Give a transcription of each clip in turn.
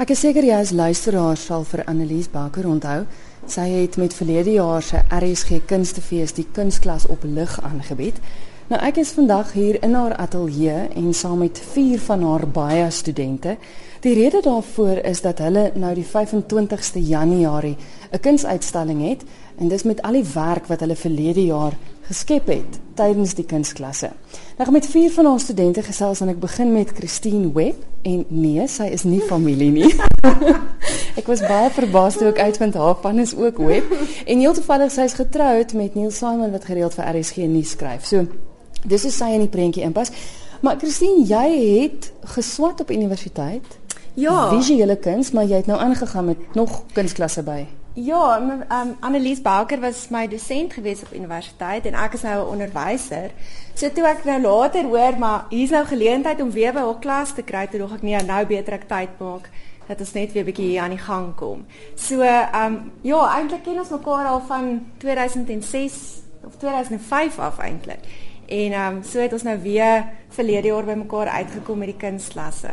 Ek is seker jy as luisteraar sal vir Annelies Bakker onthou. Sy het met verlede jaar se RSG Kunstefees die kunsklas op lig aangebied. Nou ek is vandag hier in haar ateljee en saam met vier van haar baie studente. Die rede daarvoor is dat hulle nou die 25ste Januarie 'n kunsuitstalling het en dis met al die werk wat hulle verlede jaar geskep het tydens die kunstklasse. Nou met vier van ons studente gesels en ek begin met Christine Webb en nee, sy is nie familie nie. ek was baie verbaas toe ek uitvind haar van is ook Webb en heel toevallig sy is getroud met Neil Simon wat gereeld vir RSG nuus skryf. So dis is sy in die prentjie inpas. Maar Christine, jy het geswat op universiteit. Ja. Visuele kuns, maar jy het nou aangegaan met nog kunstklasse by. Ja, um, Annelies Bouker was my dosent gewees op universiteit en ek is nou 'n onderwyser. So toe ek nou later hoor maar hier's nou geleentheid om weer by haar klas te kry, toe dog ek nee, nou beter ek tyd maak dat ons net weer 'n bietjie hier aan die gang kom. So, ehm um, ja, eintlik ken ons mekaar al van 2006 of 2005 af eintlik. En ehm um, so het ons nou weer verlede jaar bymekaar uitgekom met die kunstklasse.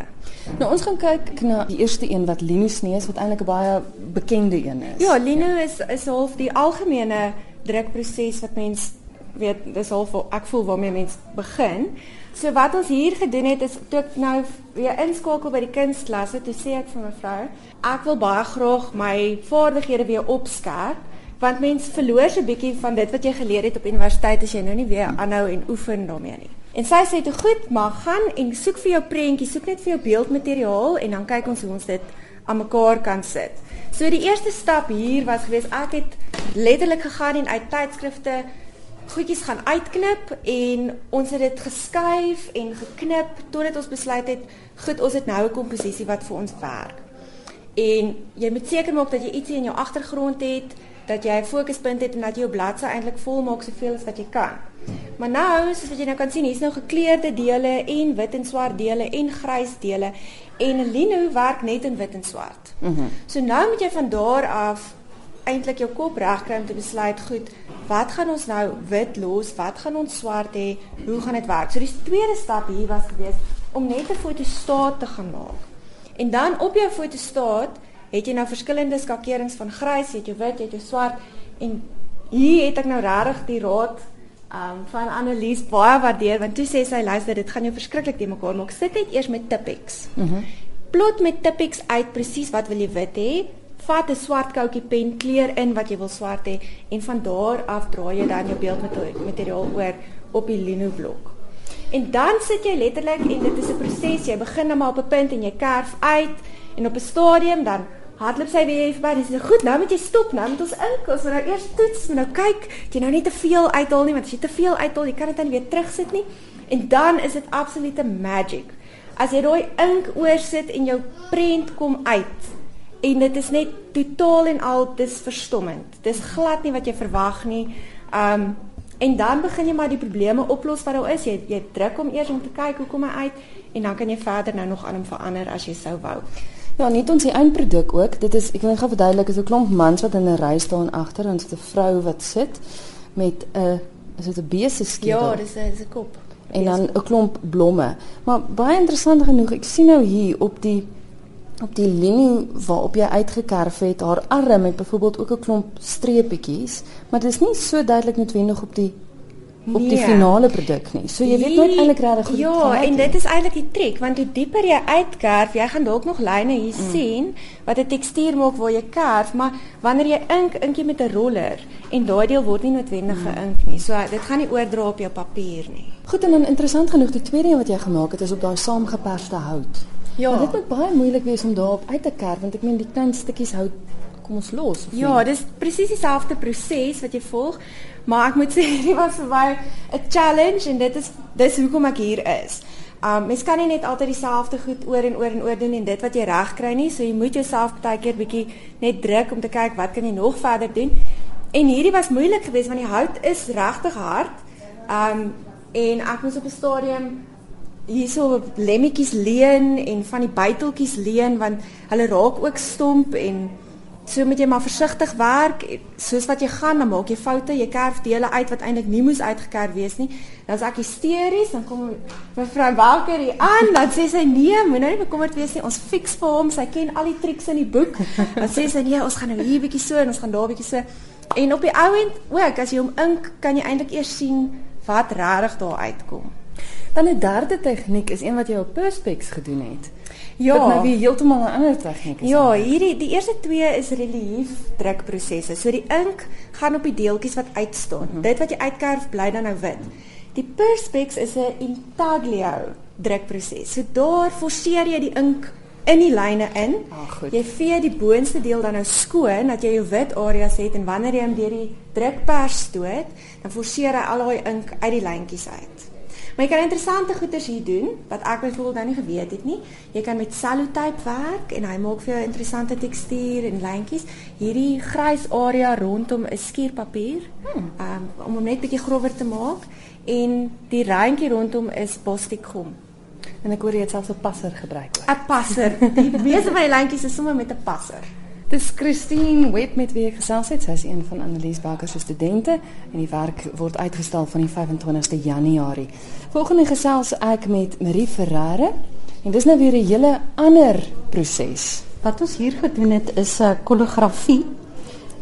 Nou ons gaan kyk na die eerste een wat Lino Snees wat eintlik 'n baie bekende een is. Ja, Lino ja. is is half die algemene drukproses wat mens weet dis half ek voel waarmee mens begin. So wat ons hier gedoen het is toe ek nou weer inskakel by die kunstklasse, toe sê ek vir mevrou, ek wil baie graag my vaardighede weer opskerp want mens verloor so 'n bietjie van dit wat jy geleer het op universiteit as jy nou nie weer aanhou en oefen daarmee nie. En sy sê toe goed, maar gaan en soek vir jou prentjie, soek net vir jou beeldmateriaal en dan kyk ons hoe ons dit aan mekaar kan sit. So die eerste stap hier was gewees ek het letterlik gegaan en uit tydskrifte goedjies gaan uitknip en ons het dit geskuif en geknip totdat ons besluit het goed ons het nou 'n komposisie wat vir ons werk. En jy moet seker maak dat jy ietsie in jou agtergrond het dat jy 'n fokuspunt het en dat jy jou bladsy eintlik vol maak soveel as wat jy kan. Maar nou, soos wat jy nou kan sien, hier's nou gekleurde dele en wit en swart dele en grys dele en Lino werk net in wit en swart. Mhm. Mm so nou moet jy van daar af eintlik jou kop regkry om te besluit, goed, wat gaan ons nou wit los? Wat gaan ons swart hê? Hoe gaan dit werk? So die tweede stap hier was gewees om net 'n fotostaat te gaan maak. En dan op jou fotostaat het jy nou verskillende skakerings van grys, jy het jou wit, jy het jou swart en hier het ek nou regtig die raad um van Annelies baie waardeer want toe sê sy luister dit gaan jou verskriklik te mekaar maak. Sit net eers met Tipex. Mhm. Mm Plot met Tipex uit presies wat wil jy wit hê? Vat 'n swart koutjie pen, kleur in wat jy wil swart hê en van daar af draai jy dan jou beeldmateriaal oor op die lino blok. En dan sit jy letterlik en dit is 'n proses. Jy begin net maar op 'n punt en jy kerf uit en op 'n stadium dan hardloop sy weer verby sê goed, nou moet jy stop, nou moet ons ink, ons moet nou eers toets, moet nou kyk, jy nou nie te veel uithaal nie, want as jy te veel uithaal, jy kan dit dan weer terugsit nie. En dan is dit absolute magic. As jy daai ink oorsit en jou prent kom uit en dit is net totaal en al dis verstommend. Dis glad nie wat jy verwag nie. Um en dan begin jy maar die probleme oplos wat daar is. Jy jy druk om eers om te kyk hoe kom hy uit en dan kan jy verder nou nog aan hom verander as jy sou wou. Ja, nie ons die eindproduk ook. Dit is ek wil net gou verduidelik, is 'n klomp mans wat in 'n ry staan agter en 'n vrou wat sit met 'n is dit 'n beeste skedel? Ja, dis 'n dis 'n kop. En dan 'n klomp blomme. Maar baie interessant genoeg, ek sien nou hier op die op die linie waarop jy uitgekerf het, haar arm het byvoorbeeld ook 'n klomp streepietjies, maar dit is nie so duidelik noodwendig op die op nee. die finale produk nie. So jy weet nooit eintlik regtig hoe Ja, en dit is eintlik die triek want hoe dieper jy uitkerf, jy gaan dalk nog lyne hier mm. sien wat 'n tekstuur maak waar jy kerf, maar wanneer jy ink, ink jy met 'n roller en daai deel word nie noodwendig mm. geïnk nie. So dit gaan nie oordra op jou papier nie. Goed en dan interessant genoeg die tweede een wat jy gemaak het is op daai saamgeperste hout. Ja. Maar dit moet baie moeilik wees om daarop uit te kerf want ek meen die klein stukkies hout kom ons los. Ja, dis presies dieselfde proses wat jy volg. Maar ek moet sê hierdie was vir my 'n challenge en dit is dis hoekom ek hier is. Um mens kan nie net altyd dieselfde goed oor en oor en oor doen en dit wat jy reg kry nie, so jy moet jouself baie keer bietjie net druk om te kyk wat kan jy nog verder doen. En hierdie was moeilik geweest want die hout is regtig hard. Um en ek moes op 'n stadium hierso lemmetjies leen en van die buiteltjies leen want hulle raak ook stomp en So moet jy maar versigtig werk. Soos wat jy gaan, dan maak jy foute. Jy kerf dele uit wat eintlik nie moes uitgekerf wees nie. Dan as ek hysteries, dan kom mevrou Walker hier aan, dan sê sy nee, moenie nou bekommerd wees nie. Ons fix vir hom. Sy ken al die triks in die boek. Dan sê sy nee, ons gaan nou hier bietjie so en ons gaan daar bietjie so. En op die ou end ook, as jy hom ink, kan jy eintlik eers sien wat regtig daar uitkom. Dan 'n derde tegniek is een wat jy op Perspex gedoen het. Ja, wat nou weer heeltemal 'n ander tegniek is. Ja, hierdie die eerste twee is relief drukprosesse. So die ink gaan op die deeltjies wat uitstaan. Mm -hmm. Dit wat jy uitkerf bly dan nou wit. Die Perspex is 'n intaglio drukproses. So daar forceer jy die ink in die lyne in. Ah, jy vee die boonste deel dan nou skoon dat jy jou wit areas het en wanneer jy hom deur die drukpers stoot, dan forceer hy al daai ink uit die lyntjies uit. Maar jy kan interessante goeders hier doen wat ek byvoorbeeld nou nie geweet het nie. Jy kan met sellotape werk en hy maak vir jou interessante tekstuur en lyntjies. Hierdie grys area rondom 'n skuurpapier. Hmm. Um, om hom net bietjie grower te maak en die randjie rondom is bostikgom. En ek hoor jy het selfs 'n passer gebruik. 'n Passer. Die meeste van die lyntjies is sommer met 'n passer. Dis Christine Web met wie ek gesels het. Sy is een van Annelies Bakker se studente en die werk word uitgestal van die 25ste Januarie. Volgende gesels ek met Marie Ferreira en dis nou weer 'n hele ander proses. Wat ons hier gedoen het is 'n uh, kollografie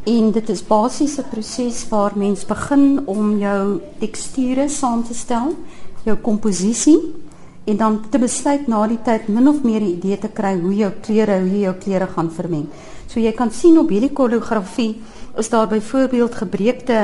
en dit is basies 'n proses waar mens begin om jou teksture saam te stel, jou komposisie en dan te besluit na die tyd min of meer 'n idee te kry hoe jou kleure, hoe jou kleure gaan vermeng. So jy kan sien op hierdie kollografie is daar byvoorbeeld gebreekte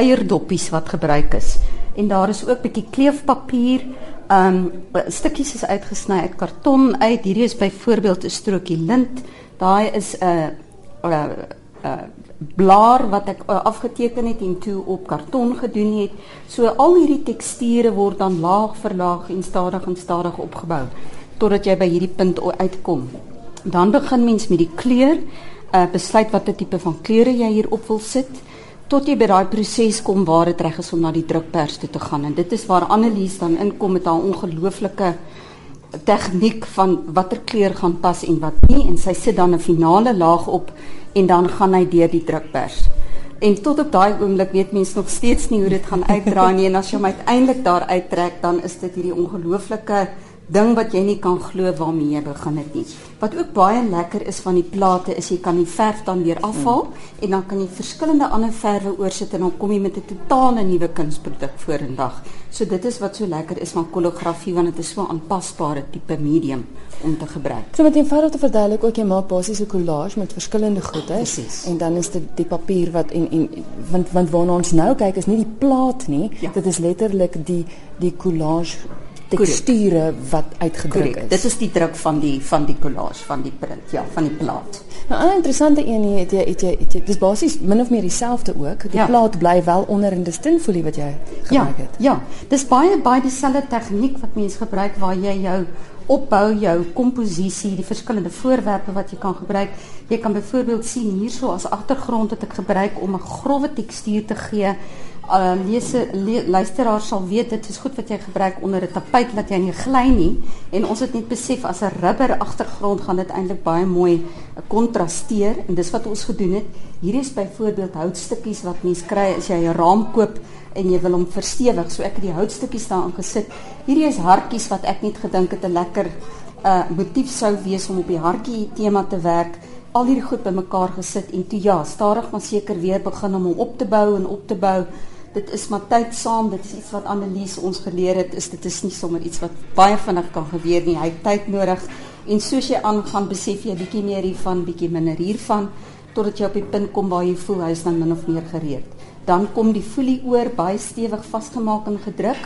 eierdoppies wat gebruik is. En daar is ook bietjie kleefpapier. Um stukkies is uitgesny uit karton uit. Hierdie is byvoorbeeld 'n strokie lint. Daai is 'n 'n 'n blaar wat ek uh, afgeteken het en toe op karton gedoen het. So al hierdie teksture word dan laag vir laag en stadig en stadig opgebou totdat jy by hierdie punt uitkom. Dan begin mens met die kleur, uh, besluit watter tipe van kleure jy hier op wil sit tot jy by daai proses kom waar dit reg is om na die drukpers toe te gaan en dit is waar Annelies dan inkom met haar ongelooflike tegniek van watter kleur gaan pas en wat nie en sy sit dan 'n finale laag op en dan gaan hy deur die drukpers. En tot op daai oomblik weet mense nog steeds nie hoe dit gaan uitdraai nie en as jy hom uiteindelik daar uittrek dan is dit hierdie ongelooflike ding wat jy nie kan glo waarmee jy begin het nie. Wat ook baie lekker is van die plate is jy kan die verf dan weer afhaal mm. en dan kan jy verskillende ander verwe oorsit en dan kom jy met 'n totale nuwe kunsproduk vorendag. So dit is wat so lekker is van kollografie want dit is so 'n aanpasbare tipe medium om te gebruik. So met eenvoudig te verduidelik ook jy maak basies 'n collage met verskillende goede en dan is dit die papier wat en en want want waarna ons nou kyk is nie die plaat nie, ja. dit is letterlik die die collage teksture wat uitgedruk Correct. is. Dit is die druk van die van die collage van die print, ja, van die plaat. Nou 'n interessante een hier het jy het jy, het jy dis basies min of meer dieselfde ook. Die ja. plaat bly wel onder in die stinfolie wat jy ja, het. Ja, dis baie baie dieselfde tegniek wat mense gebruik waar jy jou opbou jou komposisie, die verskillende voorwerpe wat jy kan gebruik. Jy kan byvoorbeeld sien hierso as agtergrond wat ek gebruik om 'n grouwe tekstuur te gee uh, lese le, luisteraar sal weet dit is goed wat jy gebruik onder 'n tapuit dat jy nie gly nie. En ons het net besef as 'n rubber agtergrond gaan dit eintlik baie mooi kontrasteer en dis wat ons gedoen het. Hier is byvoorbeeld houtstukkies wat mens kry as jy 'n raam koop en jy wil hom verstewig. So ek het die houtstukkies daarin gesit. Hierdie is hartjies wat ek net gedink het 'n lekker uh, motief sou wees om op die hartjie tema te werk. Al hierdie goed bymekaar gesit en toe ja stadig maar seker weer begin om hom op te bou en op te bou dit is maar tyd saam dit is iets wat Annelies ons geleer het is dit is nie sommer iets wat baie vinnig kan gebeur nie. Hy het tyd nodig. En soos jy aangaan besef jy bietjie meer hiervan bietjie minder hiervan totdat jy op die punt kom waar jy voel hy is dan min of meer gereed. Dan kom die folie oor baie stewig vasgemaak en gedruk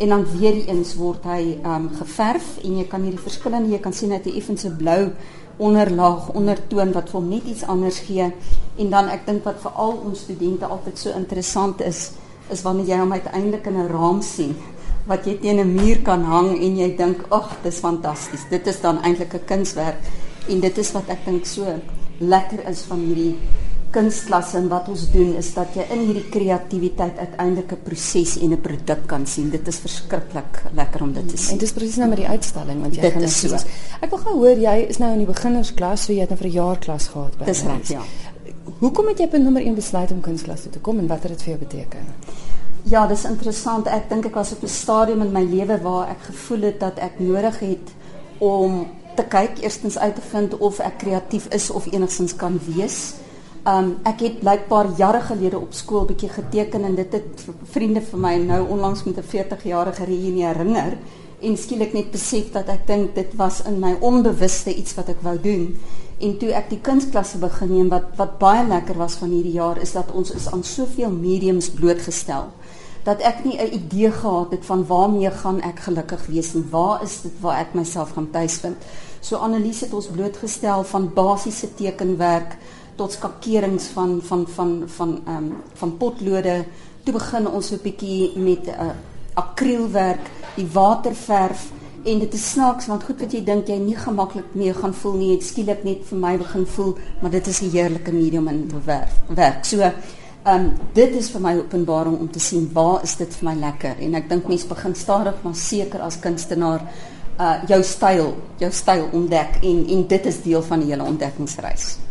en dan weer eens word hy um, geverf en jy kan hierdie verskillende jy kan sien hy effense blou onderlaag ondertoon wat vir hom net iets anders gee en dan ek dink wat vir al ons studente altyd so interessant is is wanneer jy hom uiteindelik in 'n raam sien wat jy teen 'n muur kan hang en jy dink, "Ag, dis fantasties. Dit is dan eintlik 'n kunswerk." En dit is wat ek dink so lekker is van hierdie kunstklasse en wat ons doen is dat jy in hierdie kreatiwiteit uiteindelik 'n proses en 'n produk kan sien. Dit is verskriklik lekker om dit te sien. En dis presies nou met die uitstalling want jy Dit gaan is nou so. Ek wil gou hoor jy is nou in die beginnersklas, so jy het nou vir 'n jaar klas gehad by. Dis reg, ja. Hoekom het jy op nommer 1 besluit om kunstklas toe te kom en wat het dit vir jou beteken? Ja, dis interessant. Ek dink ek was op 'n stadium in my lewe waar ek gevoel het dat ek nodig het om te kyk eerstens uit te vind of ek kreatief is of enigstens kan wees. Um ek het blykbaar jare gelede op skool bietjie geteken en dit het vriende vir my nou onlangs met 'n 40-jarige reunie herinner en skielik net besef dat ek dink dit was in my onbewuste iets wat ek wou doen. En toe ek die kunstklasse begin neem wat wat baie lekker was van hierdie jaar is dat ons is aan soveel mediums blootgestel dat ek nie 'n idee gehad het van waarmee gaan ek gelukkig wees en waar is dit waar ek myself gaan tuisvind. So Annelies het ons blootgestel van basiese tekenwerk tot skakerings van van van van ehm um, van potlode. Toe begin ons so 'n bietjie met 'n uh, akrielwerk, die waterverf en dit is snaaks want goed wat jy dink jy nie gemaklik mee gaan voel nie, het skielik net vir my begin voel, maar dit is 'n heerlike medium in bewerk. Werk. So Ehm um, dit is vir my openbaring om te sien waar is dit vir my lekker en ek dink mense begin stadig maar seker as kunstenaar uh jou styl, jou styl ontdek en en dit is deel van die hele ontdekkingsreis.